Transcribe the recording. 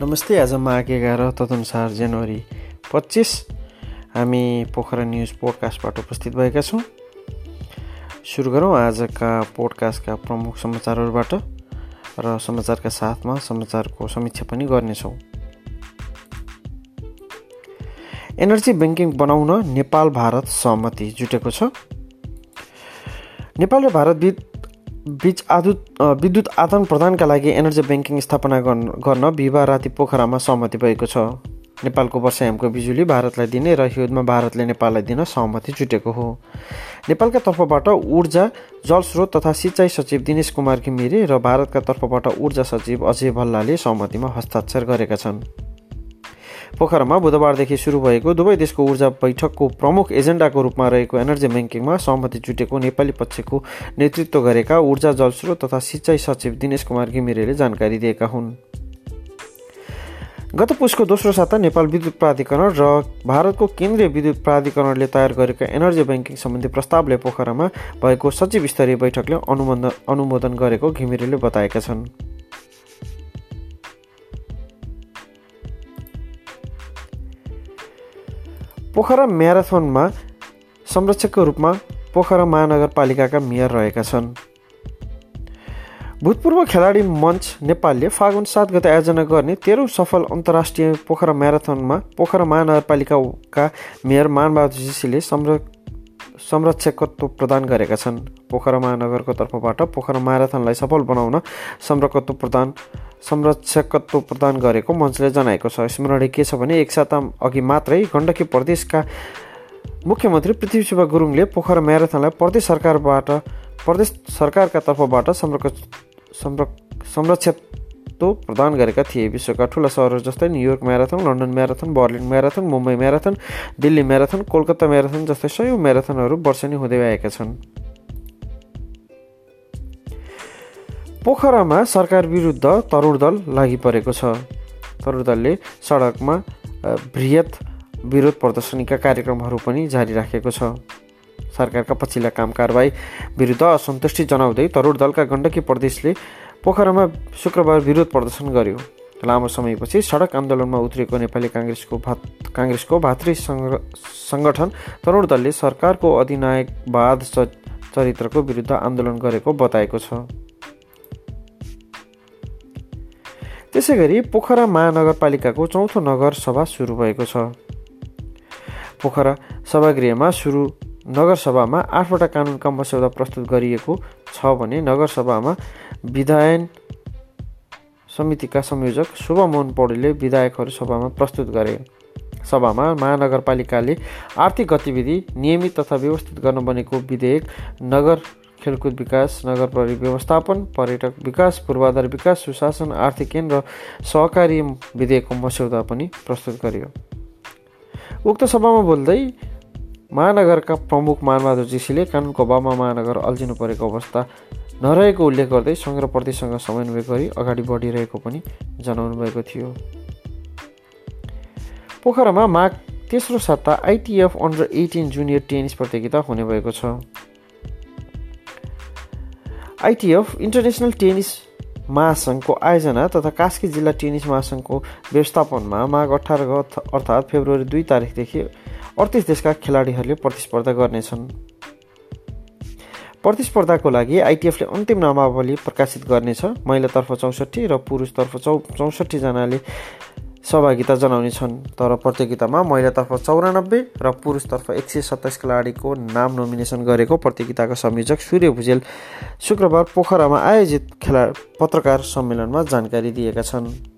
नमस्ते आज माघ एघार तदनुसार जनवरी पच्चिस। हामी पोखरा न्युज पोडकास्टबाट उपस्थित भएका छौँ। सुरु गरौँ आजका पोडकास्टका प्रमुख समाचारहरूबाट र समाचारका साथमा समाचारको समीक्षा पनि गर्नेछौँ। एनर्जी ब्याङ्किङ बनाउन नेपाल भारत सहमति जुटेको छ। नेपाल र भारत बिच आधु विद्युत आदान प्रदानका लागि एनर्जी ब्याङ्किङ स्थापना गर्न बिहिबार राति पोखरामा सहमति भएको छ। नेपालको वर्षायामको बिजुली भारतलाई दिने र हिउँदमा भारतले नेपाललाई दिन सहमति जुटेको हो। नेपालका तर्फबाट ऊर्जा जलस्रोत तथा सिँचाइ सचिव दिनेश कुमार घिमिरे र भारतका तर्फबाट ऊर्जा सचिव अजय भल्लाले सहमतिमा हस्ताक्षर गरेका छन्। पोखरामा बुधबारदेखि सुरु भएको दुवै देशको ऊर्जा बैठकको प्रमुख एजेन्डाको रूपमा रहेको एनर्जी ब्याङ्किङमा सहमति जुटेको नेपाली पक्षको नेतृत्व गरेका ऊर्जा जलस्रोत तथा सिँचाइ सचिव दिनेश कुमार घिमिरेले जानकारी दिएका हुन्। गत पुसको दोस्रो साता नेपाल विद्युत प्राधिकरण र भारतको केन्द्रीय विद्युत प्राधिकरणले तयार गरेका एनर्जी ब्याङ्किङ सम्बन्धी प्रस्तावले पोखरामा भएको सचिव स्तरीय बैठकले अनुमोदन अनुमोदन गरेको घिमिरेले बताएका छन्। पोखरा म्याराथनमा संरक्षकको रूपमा पोखरा महानगरपालिकाका मेयर रहेका छन्। भूतपूर्व खेलाडी मञ्च नेपालले फागुन सात गते आयोजना गर्ने तेह्रौँ सफल अन्तर्राष्ट्रिय पोखरा म्याराथनमा पोखरा महानगरपालिकाका मेयर मानबहादुर जीसीले संर संरक्षकत्व प्रदान गरेका छन्। पोखरा महानगरको तर्फबाट पोखरा म्याराथनलाई सफल बनाउन संरक्षकत्व प्रदान संरक्षकत्व प्रदान गरेको मञ्चले जनाएको छ। स्मरणीय के छ भने एक साता अघि मात्रै गण्डकी प्रदेशका मुख्यमन्त्री पृथ्वी शिव गुरुङले पोखरा म्याराथनलाई प्रदेश सरकारबाट प्रदेश सरकारका तर्फबाट संरक्षत्व प्रदान गरेका थिए। विश्वका ठुला सहरहरू जस्तै New York marathon London marathon Berlin marathon Mumbai marathon Delhi marathon Kolkata marathon जस्तै सयौँ म्याराथनहरू वर्षेनी हुँदै आएका छन्। पोखरामा सरकार विरुद्ध तरुण दल लागि परेको छ। तरुण दलले सडकमा बृहत विरोध प्रदर्शनीका कार्यक्रमहरू पनि जारी राखेको छ। सरकारका पछिल्ला काम कारवाही विरुद्ध असन्तुष्टि जनाउँदै तरुण दलका गण्डकी प्रदेशले पोखरामा शुक्रबार विरोध प्रदर्शन गर्यो। लामो समयपछि सडक आन्दोलनमा उत्रिएको नेपाली काङ्ग्रेसको भात काङ्ग्रेसको भातृ सङ्गठन तरुण दलले सरकारको अधिनायकवाद चरित्रको विरुद्ध आन्दोलन गरेको बताएको छ। त्यसै गरी पोखरा महानगरपालिकाको चौथो नगर सभा सुरु भएको छ। पोखरा सभागृहमा सुरु नगरसभामा आठवटा कानुनका मस्यौदा प्रस्तुत गरिएको छ भने नगरसभामा विधायन समितिका संयोजक शुभमोहन पौडेलले विधायकहरू सभामा प्रस्तुत गरे। सभामा महानगरपालिकाले आर्थिक गतिविधि नियमित तथा व्यवस्थित गर्न बनेको विधेयक नगर खेलकुद विकास नगर व्यवस्थापन पर्यटक विकास पूर्वाधार विकास सुशासन आर्थिक केन्द्र सहकारी विधेयकको मस्यौदा पनि प्रस्तुत गरियो। उक्त सभामा बोल्दै महानगरका प्रमुख मानबहादुर जीसीले कानुनको अभावमा महानगर अल्झिनु परेको अवस्था नरहेको उल्लेख गर्दै सङ्घ र प्रतिसँग समन्वय गरी अगाडि बढिरहेको पनि जनाउनु भएको थियो। पोखरामा माघ तेस्रो साता ITF under eighteen junior tennis प्रतियोगिता हुने भएको छ। आइटिएफ इन्टरनेसनल टेनिस महासङ्घको आयोजना तथा कास्की जिल्ला टेनिस महासङ्घको व्यवस्थापनमा माघ अठार अर्थात् फेब्रुअरी दुई तारिकदेखि अडतिस देशका खेलाडीहरूले प्रतिस्पर्धा गर्नेछन्। प्रतिस्पर्धाको लागि आइटिएफले अन्तिम नामावली प्रकाशित गर्नेछ। महिलातर्फ चौसठी र पुरुषतर्फ चौ चौसठीजनाले सहभागिता जनाउने छन्। तर प्रतियोगितामा महिलातर्फ चौरानब्बे र पुरुषतर्फ एक सय सत्ताइस खेलाडीको नाम नोमिनेसन गरेको प्रतियोगिताका संयोजक सूर्य भुजेल शुक्रबार पोखरामा आयोजित खेला पत्रकार सम्मेलनमा जानकारी दिएका छन्।